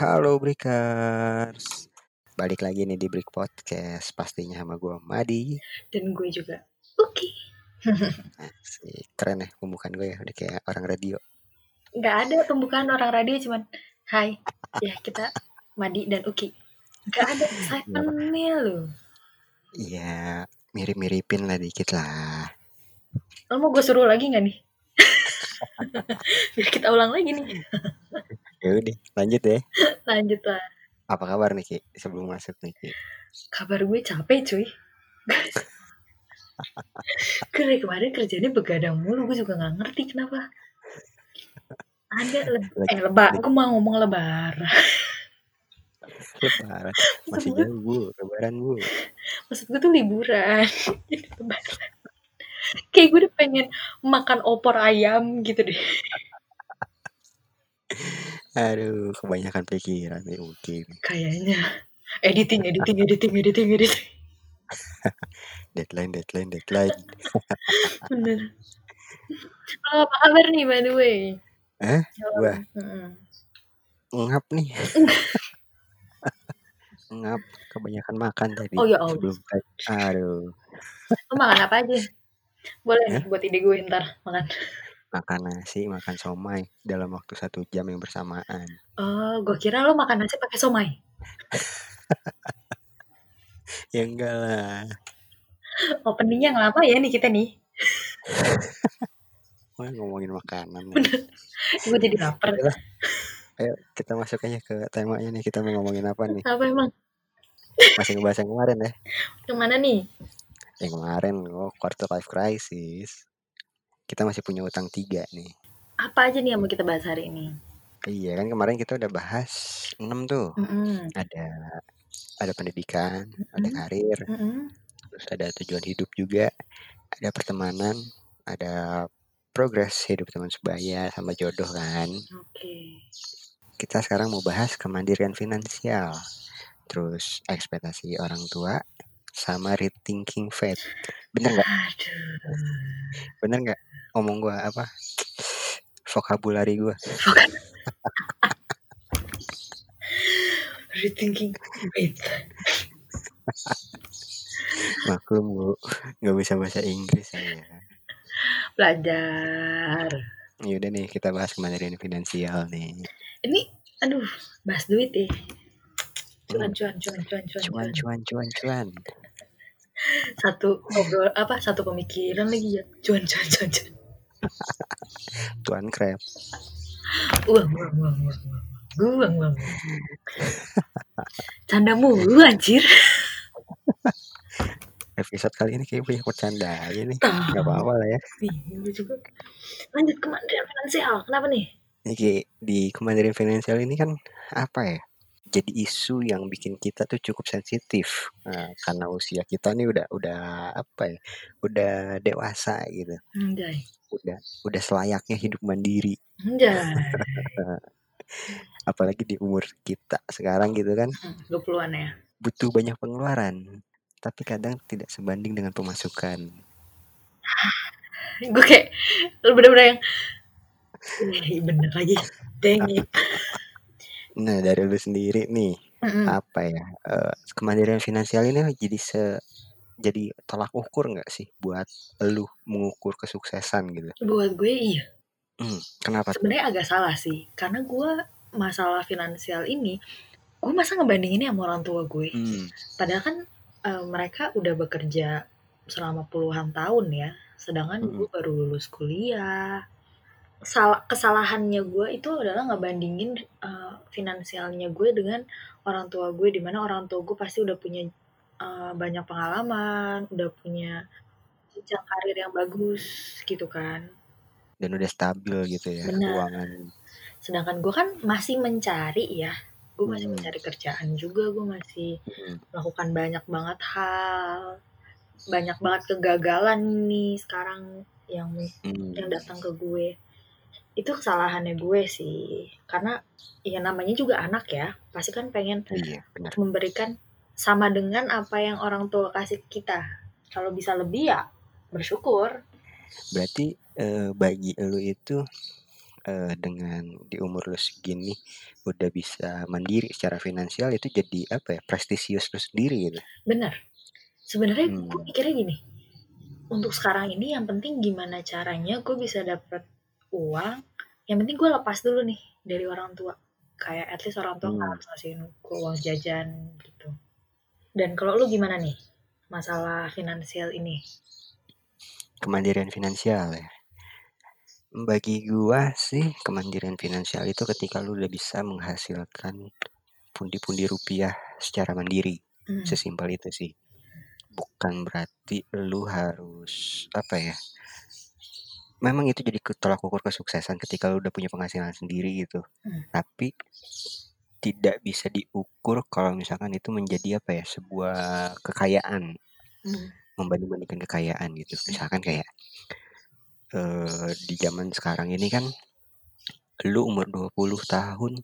Halo Breakers. Balik lagi nih di Break Podcast Pastinya sama gue Madi. Dan gue juga Oke Asik. Keren ya pembukaan gue ya Udah kayak orang radio. Gak ada pembukaan orang radio cuman Hai. Ya kita Madi dan Uki. Gak ada segmennya loh Iya Mirip-miripin lah dikit lah. Lo mau gue suruh lagi gak nih? Biar kita ulang lagi nih Ya udah lanjut ya. Lanjut lah. Apa kabar nih Ki? Sebelum masuk nih Ki. Kabar gue capek cuy. Gue dari kemarin kerjanya begadang mulu. Gue juga gak ngerti kenapa. Ada le Eh lebak Gue mau ngomong lebaran. Lebaran? Masih jauh bu. Lebaran bu. Maksud gue tuh liburan. Lebaran Kayak gue udah pengen makan opor ayam gitu deh Aduh Kebanyakan pikiran nih Oke nih. Kayaknya. Editing, editing, editing, editing, editing. Deadline deadline deadline. Bener. Oh, apa kabar nih by the way? Eh. Gua? Mm-mm. Ngap nih. Ngap. Kebanyakan makan tadi Oh ya Allah. Sebelum Aduh. Lo makan apa aja? Boleh nih buat ide gue ntar makan makan nasi, makan somai dalam waktu satu jam yang bersamaan. Oh, gue kira lo makan nasi pakai somai Ya enggak lah. Openingnya ngelama ya nih kita nih Wah, ngomongin makanan. Gue jadi lapar Ayo, ayo kita masuk aja ke temanya nih. Kita mau ngomongin apa nih? Apa emang? Masih ngebahas yang kemarin ya. Ke mana nih? Yang kemarin, oh, quarter life crisis. Kita masih punya utang tiga nih. Apa aja nih yang mau kita bahas hari ini? Iya kan kemarin kita udah bahas enam tuh. Mm-mm. Ada ada pendidikan, ada Mm-mm. karir, Mm-mm. terus ada tujuan hidup juga, ada pertemanan, ada progres hidup teman sebaya sama jodoh kan. Oke Kita sekarang mau bahas kemandirian finansial, terus ekspektasi orang tua, sama rethinking faith. Bener nggak? Bener nggak? Omong gua apa? Vokabulari gua. Rethinking Wait Maklum bu, nggak bisa bahasa Inggris saya. Belajar Yaudah nih kita bahas kemandirian finansial nih. Ini Aduh Bahas duit ya Cuan cuan cuan cuan cuan cuan cuan cuan cuan cuan. Satu ngobrol Apa Satu pemikiran lagi ya Cuan cuan cuan cuan Tuan crab. Uang uang uang uang uang Uang Canda mulu anjir Episode kali ini kayak banyak bercanda aja nih. Gak apa-apa lah ya. Lanjut kemandirian finansial Kenapa nih? Kayak di kemandirian finansial ini kan apa ya? Jadi isu yang bikin kita tuh cukup sensitif Nah, karena usia kita nih udah udah apa ya? Udah dewasa gitu. Anjay Udah udah selayaknya hidup mandiri. Apalagi di umur kita sekarang gitu kan Hmm, 20-an ya butuh banyak pengeluaran, tapi kadang tidak sebanding dengan pemasukan. Gue kayak Bener-bener yang bener lagi Dang it Nah dari lu sendiri nih Mm-mm. apa ya? eh, kemandirian finansial ini jadi se jadi tolak ukur nggak sih buat lu mengukur kesuksesan gitu? Buat gue iya Hmm, kenapa? sebenarnya agak salah sih karena gue masalah finansial ini gue masa ngebandinginnya sama orang tua gue Hmm, padahal kan eh, mereka udah bekerja selama puluhan tahun ya sedangkan Mm-mm. gue baru lulus kuliah Sal- kesalahannya gue itu adalah ngebandingin eh, finansialnya gue dengan orang tua gue di mana orang tua gue pasti udah punya eh, banyak pengalaman udah punya jenjang karir yang bagus gitu kan. Dan udah stabil gitu ya benar. keuangan. sedangkan gue kan masih mencari ya. Gue masih Hmm, mencari kerjaan juga gue masih hmm, melakukan banyak banget hal. Banyak banget kegagalan nih sekarang yang yang hmm. datang ke gue. Itu kesalahannya gue sih. Karena ya namanya juga anak ya pasti kan pengen Iya benar. memberikan sama dengan apa yang orang tua kasih kita kalau bisa lebih ya bersyukur Berarti eh, bagi lu itu eee, dengan di umur lu segini udah bisa mandiri secara finansial itu jadi apa ya, prestisius lu sendiri gitu. Bener. Sebenarnya gue Mmm. mikirnya gini, untuk sekarang ini yang penting gimana caranya gue bisa dapet uang, yang penting gue lepas dulu nih dari orang tua. Kayak at least orang tua Mmm. harus ngasihin gue uang jajan gitu. Dan kalau lu gimana nih masalah finansial ini? Kemandirian finansial ya? Bagi gua sih kemandirian finansial itu ketika lu udah bisa menghasilkan pundi-pundi rupiah secara mandiri, Mmm. sesimpel itu sih. Bukan berarti lu harus apa ya, memang itu jadi tolak ukur kesuksesan ketika lu udah punya penghasilan sendiri gitu. Mmm. Tapi tidak bisa diukur kalau misalkan itu menjadi apa ya, sebuah kekayaan. Mmm. Membanding-bandingkan kekayaan gitu. Misalkan kayak, eee, di zaman sekarang ini kan lu umur 20 tahun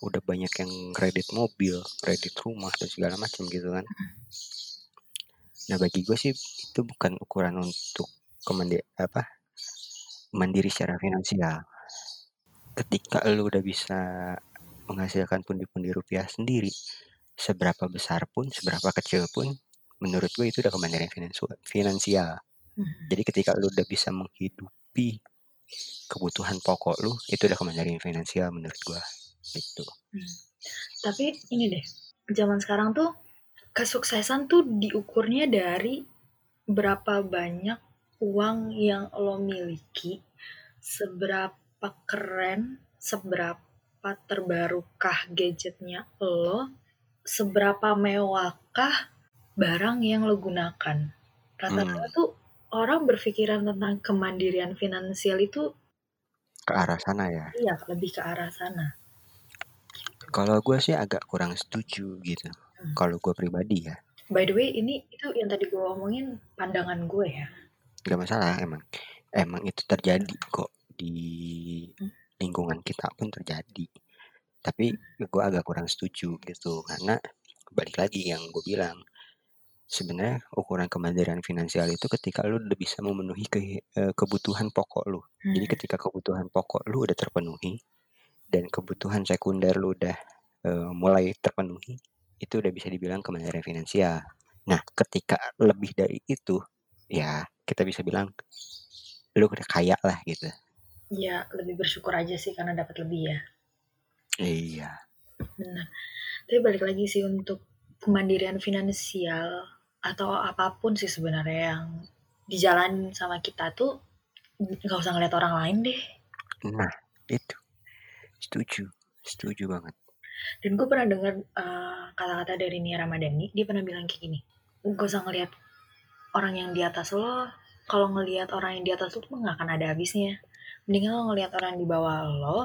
udah banyak yang kredit mobil, kredit rumah, dan segala macam gitu kan. Nah, bagi gue sih itu bukan ukuran untuk kemandi apa, mandiri secara finansial. Ketika lu udah bisa menghasilkan pundi-pundi rupiah sendiri, seberapa besar pun, seberapa kecil pun, menurut gue itu udah kemandirian finansial. Mhm. Jadi ketika lu udah bisa menghidupi kebutuhan pokok lu, itu udah kemandirian finansial menurut gua, gitu. Mmm. Tapi ini deh, zaman sekarang tuh kesuksesan tuh diukurnya dari berapa banyak uang yang lo miliki, seberapa keren, seberapa terbarukah gadgetnya lo, seberapa mewahkah barang yang lo gunakan. Rata-rata Mmm. tuh orang berpikiran tentang kemandirian finansial itu Ke arah sana ya? Iya, lebih ke arah sana. Kalau gua sih agak kurang setuju gitu, Mmm. kalau gua pribadi ya. By the way ini itu yang tadi gue omongin pandangan gue ya. Nggak masalah emang. Emang itu terjadi kok di Mmm. Lingkungan kita pun terjadi. Tapi gua agak kurang setuju gitu, karena balik lagi yang gua bilang, sebenarnya ukuran kemandirian finansial itu ketika lu udah bisa memenuhi ke eee, kebutuhan pokok lu. Jadi Hmm. ketika kebutuhan pokok lu udah terpenuhi, dan kebutuhan sekunder lu udah, eee, mulai terpenuhi, itu udah bisa dibilang kemandirian finansial. Nah, ketika lebih dari itu, ya kita bisa bilang lu udah kaya lah gitu. Iya, lebih bersyukur aja sih karena dapat lebih ya. Iya. Benar. Tapi balik lagi sih untuk kemandirian finansial atau apa pun sih sebenarnya yang dijalanin sama kita tuh nggak usah ngeliat orang lain deh. Nah, itu. Setuju, setuju banget. Dan gue pernah dengar uh, kata-kata dari Nia Ramadhani, dia pernah bilang kayak gini, gak usah ngeliat orang yang di atas lo, kalau ngelihat orang yang di atas lo tuh nggak akan ada habisnya. Mendingan lo ngelihat orang di bawah lo,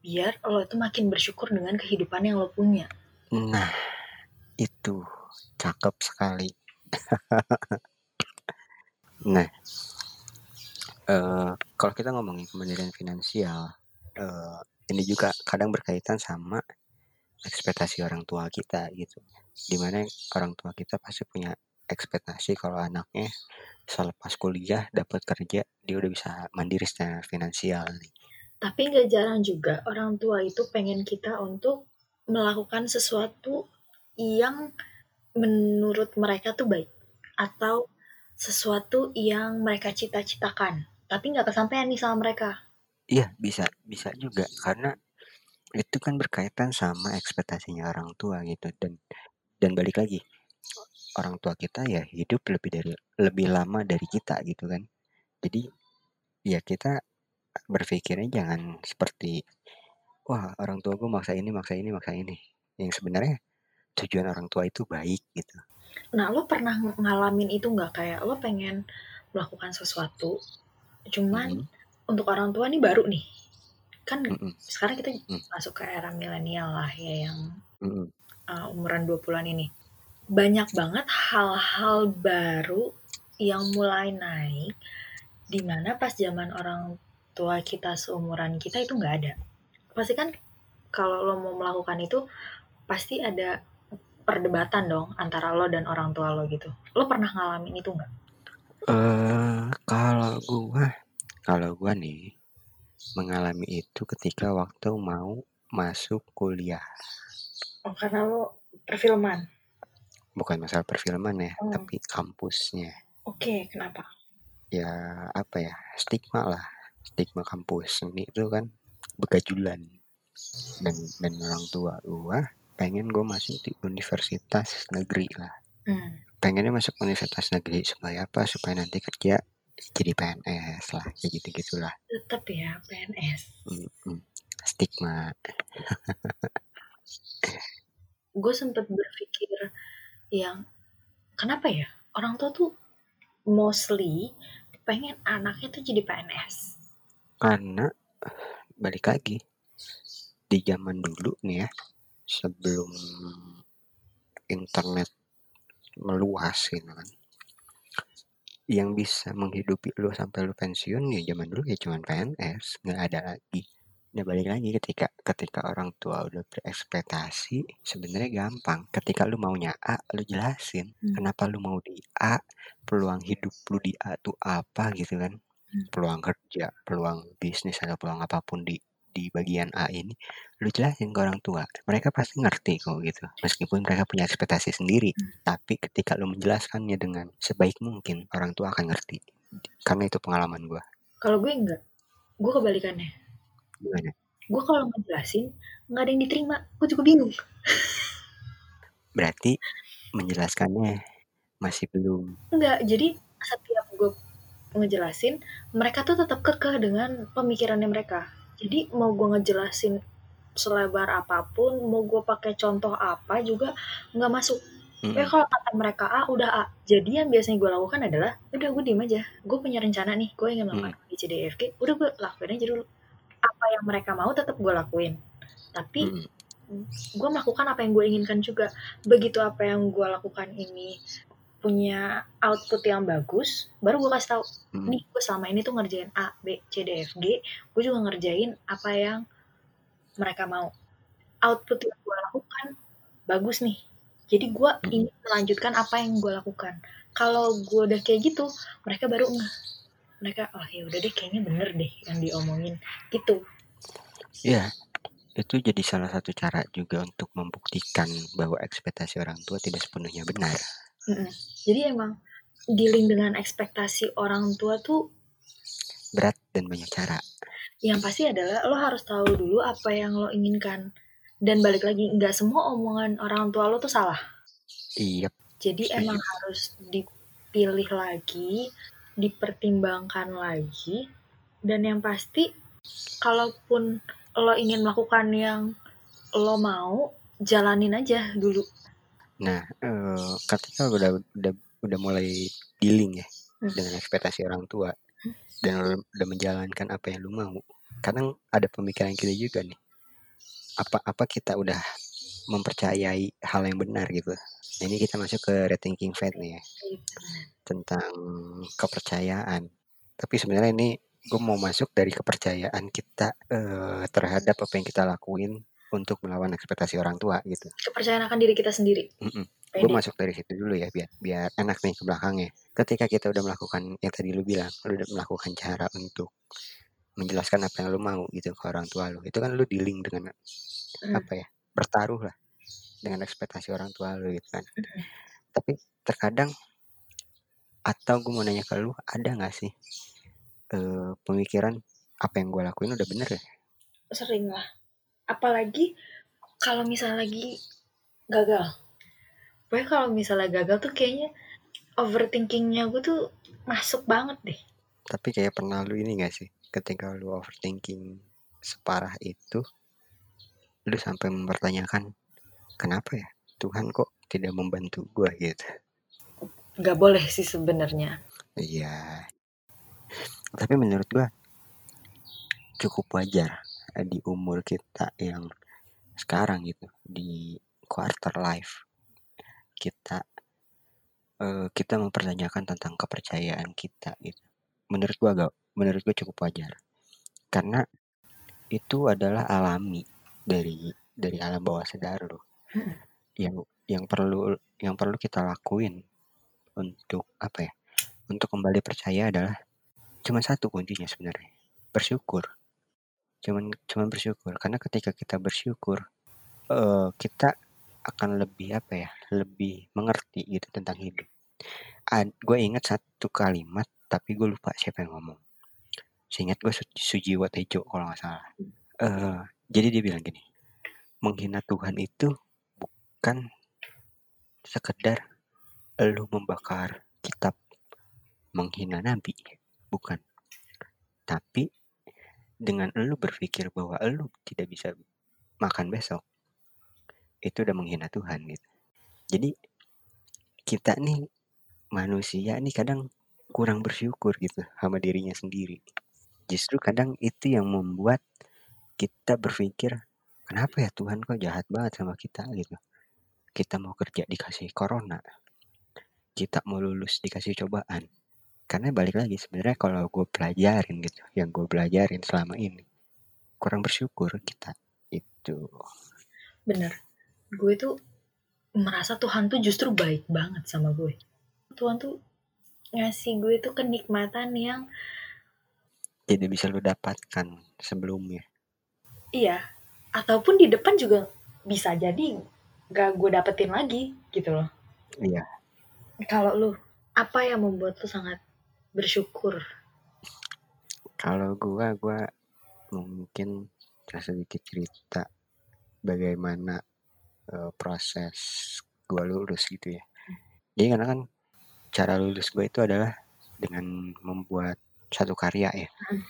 biar lo itu makin bersyukur dengan kehidupan yang lo punya. Nah, itu cakep sekali. nah, uh, kalau kita ngomongin kemandirian finansial, uh, ini juga kadang berkaitan sama ekspektasi orang tua kita gitu. Di mana orang tua kita pasti punya ekspektasi kalau anaknya selepas kuliah dapat kerja dia udah bisa mandiri secara finansial nih. Tapi nggak jarang juga orang tua itu pengen kita untuk melakukan sesuatu yang menurut mereka tuh baik atau sesuatu yang mereka cita-citakan tapi nggak kesampaian nih sama mereka. Iya bisa bisa juga karena itu kan berkaitan sama ekspektasinya orang tua gitu dan dan balik lagi orang tua kita ya hidup lebih dari lebih lama dari kita gitu kan. Jadi ya kita berpikirnya jangan seperti wah orang tua gue maksa ini maksa ini maksa ini. Yang sebenarnya tujuan orang tua itu baik gitu. Nah lo pernah ngalamin itu nggak? Kayak lo pengen melakukan sesuatu cuman hmm. untuk orang tua ini baru nih. Kan mm sekarang kita mm. masuk ke era milenial lah ya yang mm. uh, umuran 20-an ini banyak banget hal-hal baru yang mulai naik di mana pas zaman orang tua kita seumuran kita itu nggak ada pasti kan kalau lo mau melakukan itu pasti ada perdebatan dong antara lo dan orang tua lo gitu lo pernah ngalamin itu nggak? Uh, kalau gua kalau gua nih mengalami itu ketika waktu mau masuk kuliah. Oh, karena lo perfilman? Bukan masalah perfilman ya, Oh. tapi kampusnya. Oke, kenapa? Ya, apa ya, stigma lah. Stigma kampus seni itu kan begajulan. Dan dan orang tua gua pengen gue masuk di universitas negeri lah. Hmm. Pengennya masuk universitas negeri supaya apa? Supaya nanti kerja jadi PNS lah, kayak gitu-gitulah. Tetap ya PNS. Hmm, hmm. Stigma. Gue sempet berpikir yang kenapa ya orang tua tuh mostly pengen anaknya tuh jadi PNS. Karena balik lagi di zaman dulu nih ya, sebelum internet meluas gitu kan. Yang bisa menghidupi lu sampai lu pensiun ya zaman dulu ya cuman PNS, nggak ada lagi. Nah balik lagi ketika ketika orang tua udah berekspektasi sebenarnya gampang. Ketika lu maunya A, lu jelasin Hmm. kenapa lu mau di A, peluang hidup lu di A tuh apa gitu kan. Hmm. Peluang kerja, peluang bisnis atau peluang apa pun di di bagian A ini lu jelasin ke orang tua. Mereka pasti ngerti kok gitu. Meskipun mereka punya ekspektasi sendiri, Hmm. tapi ketika lu menjelaskannya dengan sebaik mungkin, orang tua akan ngerti. Karena itu pengalaman gua. Kalau gue enggak, gue kebalikannya. Gimana? Gue kalau ngejelasin nggak ada yang diterima, gue juga bingung. Berarti menjelaskannya masih belum. Enggak, jadi setiap gue ngejelasin, mereka tuh tetap kekeh dengan pemikirannya mereka. Jadi mau gue ngejelasin selebar apa pun, mau gue pakai contoh apa juga nggak masuk. Mm-mm. Ya kalau kata mereka A, udah A. Jadi yang biasanya gue lakukan adalah, udah gue diem aja. Gue punya rencana nih, gue ingin melakukan C, D, E. Udah gue lakuin aja dulu. Apa yang mereka mau tetap gue lakuin. Tapi Mm-mm. gue melakukan apa yang gue inginkan juga. Begitu apa yang gue lakukan ini punya output yang bagus, baru gue kasih tahu, Mm. nih gue selama ini tuh ngerjain A, B, C, D, F, G. Gue juga ngerjain apa yang mereka mau. Output yang gue lakukan bagus nih. Jadi gue Mm. ingin melanjutkan apa yang gue lakukan. Kalau gue udah kayak gitu, mereka baru nggak. Mereka, oh ya udah deh, kayaknya bener deh yang diomongin. Gitu. Ya, itu jadi salah satu cara juga untuk membuktikan bahwa ekspektasi orang tua tidak sepenuhnya benar. Mm-mm. Jadi emang dealing dengan ekspektasi orang tua tuh Berat dan banyak cara. yang pasti adalah lo harus tahu dulu apa yang lo inginkan. Dan balik lagi, nggak semua omongan orang tua lo tuh salah. Iya, Jadi Setuju. emang harus dipilih lagi, dipertimbangkan lagi, dan yang pasti, kalaupun lo ingin melakukan yang lo mau, jalanin aja dulu. Nah, eh, ketika udah udah udah mulai dealing ya Hmm. dengan ekspektasi orang tua dan lu udah menjalankan apa yang lu mau, kadang ada pemikiran kita juga nih. Apa apa kita udah mempercayai hal yang benar gitu. Nah, ini kita masuk ke rethinking faith nih ya tentang kepercayaan. Tapi sebenarnya ini gue mau masuk dari kepercayaan kita eh, terhadap apa yang kita lakuin untuk melawan ekspektasi orang tua gitu. Kepercayaan akan diri kita sendiri. Pede. Gue masuk dari situ dulu ya biar biar enak nih ke belakangnya. Ketika kita udah melakukan yang tadi lu bilang, lu udah melakukan cara untuk menjelaskan apa yang lu mau gitu ke orang tua lu. Itu kan lu dealing dengan Hmm. apa ya? Bertaruh lah dengan ekspektasi orang tua lu gitu kan. Tapi terkadang atau gue mau nanya ke lu, ada nggak sih eh, pemikiran apa yang gue lakuin udah bener ya? Sering lah. Apalagi kalau misalnya lagi gagal. Pokoknya kalau misalnya gagal tuh kayaknya overthinkingnya gue tuh masuk banget deh. Tapi kayak pernah lu ini gak sih? Ketika lu overthinking separah itu, lu sampai mempertanyakan, kenapa ya Tuhan kok tidak membantu gua gitu? Gak boleh sih sebenarnya. Iya. Tapi menurut gua cukup wajar eh, di umur kita yang sekarang gitu, di quarter life kita eh, kita mempertanyakan tentang kepercayaan kita gitu. Menurut gua gak, menurut gua cukup wajar. Karena itu adalah alami dari dari alam bawah sadar lo. Mm-mm. Yang yang perlu yang perlu kita lakuin untuk apa ya? Untuk kembali percaya adalah cuma satu kuncinya sebenarnya. Bersyukur. cuman cuman bersyukur karena ketika kita bersyukur uh, kita akan lebih apa ya lebih mengerti gitu tentang hidup gue ingat satu kalimat tapi gue lupa siapa yang ngomong seingat gue Su Sujiwo Tejo kalau nggak salah uh, jadi dia bilang gini menghina Tuhan itu bukan sekedar lu membakar kitab menghina nabi bukan. Tapi dengan lu berpikir bahwa lu tidak bisa makan besok itu udah menghina Tuhan gitu. Jadi kita nih manusia nih kadang kurang bersyukur gitu sama dirinya sendiri. Justru kadang itu yang membuat kita berpikir kenapa ya Tuhan kok jahat banget sama kita? Gitu. Kita mau kerja dikasih corona. Kita mau lulus dikasih cobaan. Karena balik lagi sebenarnya kalau gue pelajarin gitu yang gue pelajarin selama ini kurang bersyukur kita. Itu. Bener. Gue tuh merasa Tuhan tuh justru baik banget sama gue. Tuhan tuh ngasih gue tuh kenikmatan yang tidak bisa lo dapatkan sebelumnya iya ataupun di depan juga bisa jadi gak gue dapetin lagi gitu loh iya kalau lu apa yang membuat lu sangat bersyukur? Kalau gua, gua mungkin sedikit cerita bagaimana uh, proses gua lulus gitu ya. Jadi karena kan cara lulus gue itu adalah dengan membuat satu karya ya. Hmm.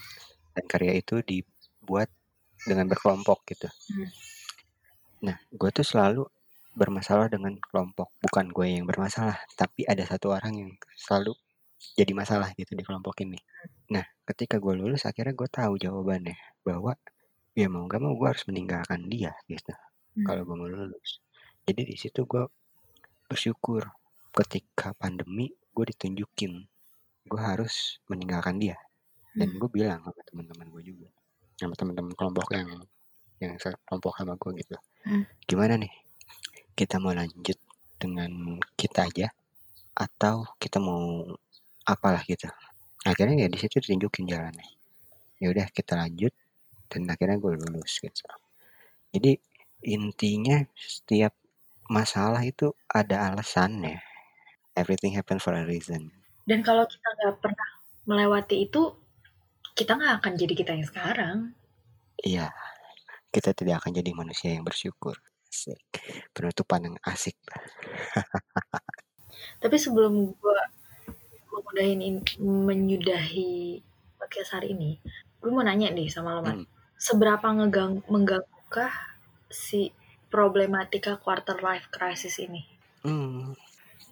Dan karya itu dibuat dengan berkelompok gitu. Hmm. Nah, gue tuh selalu bermasalah dengan kelompok. Bukan gue yang bermasalah, tapi ada satu orang yang selalu jadi masalah gitu di kelompok ini. Nah, ketika gue lulus akhirnya gue tahu jawabannya bahwa ya mau gak mau gue harus meninggalkan dia gitu. Hmm. Kalau gue mau lulus. Jadi di situ gue bersyukur ketika pandemi gue ditunjukin gue harus meninggalkan dia dan hmm. gue bilang sama teman-teman gue juga sama teman-teman kelompok yang yang kelompok sama gue gitu. Hmm. gimana nih? Kita mau lanjut dengan kita aja atau kita mau apalah gitu? Akhirnya ya di situ tunjukin jalannya. Ya udah kita lanjut dan akhirnya gue lulus gitu. Jadi intinya setiap masalah itu ada alasannya. Everything happen for a reason. Dan kalau kita nggak pernah melewati itu kita nggak akan jadi kita yang sekarang iya kita tidak akan jadi manusia yang bersyukur asik penutupan yang asik tapi sebelum gue menyudahin menyudahi podcast hari ini, gue mau nanya nih sama lo, hmm. seberapa ngegang mengganggu si problematika quarter life crisis ini? Hmm,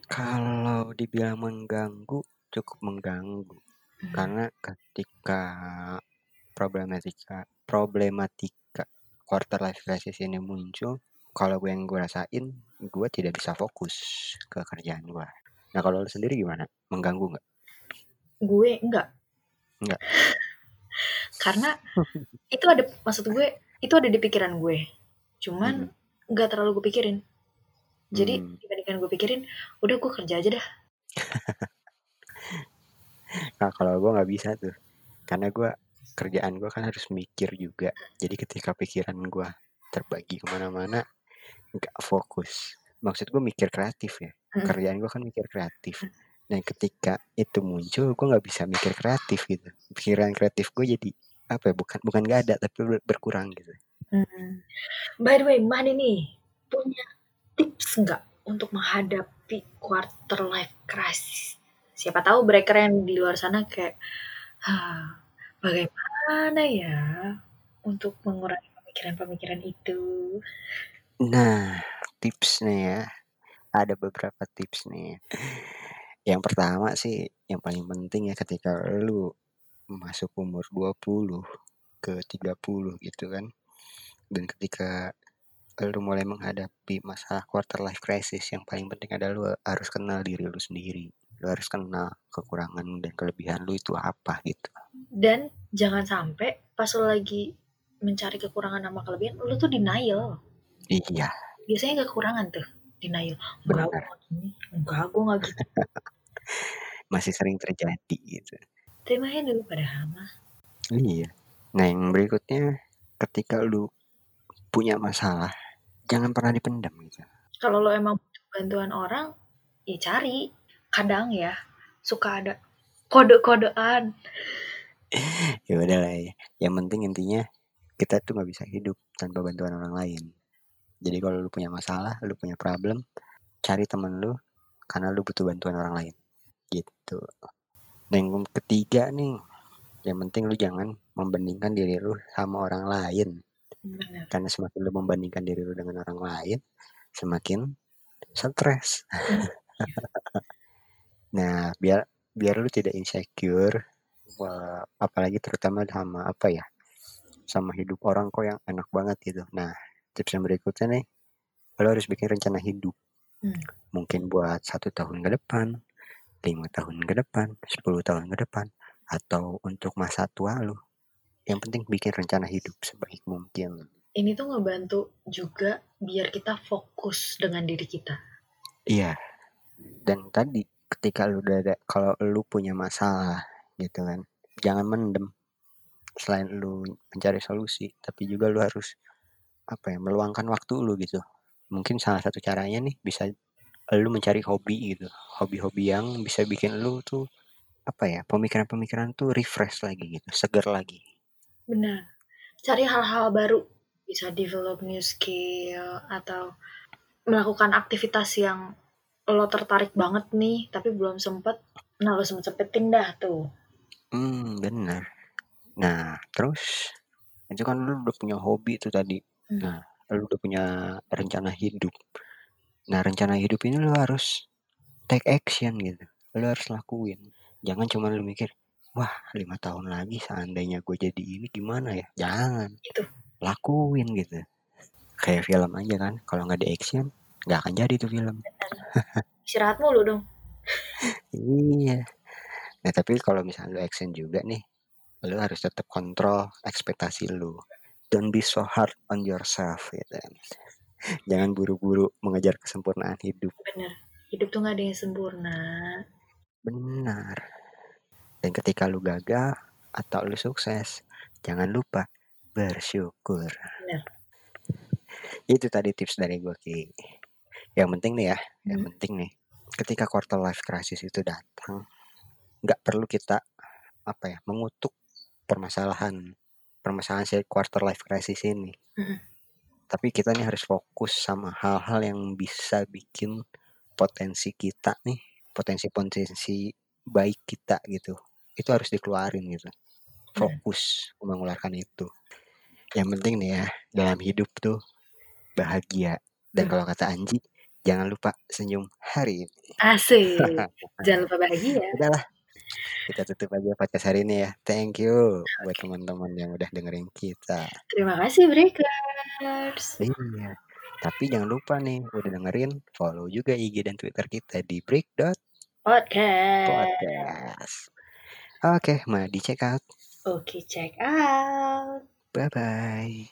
kalau dibilang mengganggu, cukup mengganggu. Hmm. Karena ketika problematika problematika quarter life crisis ini muncul, kalau gue yang gue rasain, gue tidak bisa fokus ke kerjaan gue. Nah kalau lo sendiri gimana? Mengganggu nggak? Gue enggak. Enggak. Karena itu ada maksud gue itu ada di pikiran gue. Cuman hmm. nggak hmm. terlalu gue pikirin. Jadi hmm. dibandingkan gue pikirin, udah gue kerja aja dah. nah kalau gue nggak bisa tuh, karena gue kerjaan gue kan harus mikir juga. Jadi ketika pikiran gue terbagi ke mana-mana, nggak fokus. Maksud gue mikir kreatif ya. Hmm. Kerjaan gue kan mikir kreatif. Hmm dan ketika itu muncul gue nggak bisa mikir kreatif gitu pikiran kreatif gue jadi apa ya bukan bukan gak ada tapi berkurang gitu hmm. by the way mbak ini punya tips nggak untuk menghadapi quarter life crisis siapa tahu breaker yang di luar sana kayak bagaimana ya untuk mengurangi pemikiran-pemikiran itu nah tipsnya ya ada beberapa tips nih yang pertama sih, yang paling penting ya ketika lu masuk umur 20 ke 30 gitu kan. Dan ketika lu mulai menghadapi masalah quarter life crisis, yang paling penting adalah lu harus kenal diri lu sendiri. Lu harus kenal kekurangan dan kelebihan lu itu apa gitu. Dan jangan sampai pas lu lagi mencari kekurangan sama kelebihan, lu tuh denial. Iya. Biasanya kekurangan tuh, denial. Enggak, gini. Enggak, gue gak gitu. Masih sering terjadi gitu. Temanya dulu pada hama. Iya. Nah yang berikutnya ketika lu punya masalah, jangan pernah dipendam gitu. Kalau lo emang butuh bantuan orang, ya cari. Kadang ya, suka ada kode-kodean. ya udah lah ya. Yang penting intinya kita tuh nggak bisa hidup tanpa bantuan orang lain. Jadi kalau lu punya masalah, lu punya problem, cari temen lu karena lu butuh bantuan orang lain. Gitu. Dan yang ketiga nih, yang penting lu jangan membandingkan diri lu sama orang lain. Bener. Karena semakin lu membandingkan diri lu dengan orang lain, semakin stres. Nah, biar biar lu tidak insecure, wah, apalagi terutama sama apa ya, sama hidup orang kok yang enak banget gitu. Nah, tips yang berikutnya nih, lo harus bikin rencana hidup. Hmm. Mungkin buat satu tahun ke depan, lima tahun ke depan, sepuluh tahun ke depan, atau untuk masa tua lo. Yang penting bikin rencana hidup sebaik mungkin. Ini tuh ngebantu juga biar kita fokus dengan diri kita. Iya. Dan tadi ketika lu udah ada kalau lu punya masalah gitu kan, jangan mendem. Selain lu mencari solusi, tapi juga lu harus apa ya, meluangkan waktu lu gitu. Mungkin salah satu caranya nih bisa lu mencari hobi gitu. Hobi-hobi yang bisa bikin lu tuh apa ya, pemikiran-pemikiran tuh refresh lagi gitu, seger lagi. Benar. Cari hal-hal baru, bisa develop new skill atau melakukan aktivitas yang lo tertarik banget nih, tapi belum sempet. Nah, lo sempet-sempetin dah tuh. Hmm, benar. Nah, terus itu kan lu udah punya hobi tuh tadi. Hmm. Nah, lu udah punya rencana hidup. Nah, rencana hidup ini lu harus take action gitu. Lu harus lakuin. Jangan cuma lu mikir, wah lima tahun lagi seandainya gue jadi ini gimana ya? Jangan. Itu. Lakuin gitu. Kayak film aja kan, kalau nggak di action, nggak akan jadi tuh film. Istirahat mulu dong. iya. Nah, tapi kalau misalnya lu action juga nih, lu harus tetap kontrol ekspektasi lu. Don't be so hard on yourself gitu kan. Jangan buru-buru mengejar kesempurnaan hidup. Bener. Hidup tuh gak ada yang sempurna. Benar. Dan ketika lu gagal atau lu sukses, jangan lupa bersyukur. Bener. Itu tadi tips dari gue Ki. Yang penting nih ya, yang Hmm. penting nih, ketika quarter life crisis itu datang, nggak perlu kita apa ya mengutuk permasalahan permasalahan si quarter life crisis ini. Mhm. Tapi kita nih harus fokus sama hal-hal yang bisa bikin potensi kita nih, potensi-potensi baik kita gitu. Itu harus dikeluarin gitu. Fokus mengeluarkan itu. Yang penting nih ya, dalam hidup tuh bahagia. Dan Hmm. kalau kata Anji, jangan lupa senyum hari ini. Asik. Jangan lupa bahagia. Udahlah. Kita tutup aja podcast hari ini ya. Thank you buat teman-teman yang udah dengerin kita. Terima kasih Breakers. Iya. Tapi jangan lupa nih, udah dengerin, follow juga IG dan Twitter kita di break.podcast. Podcast. Oke, mari di check out. Oke, check out. Bye-bye.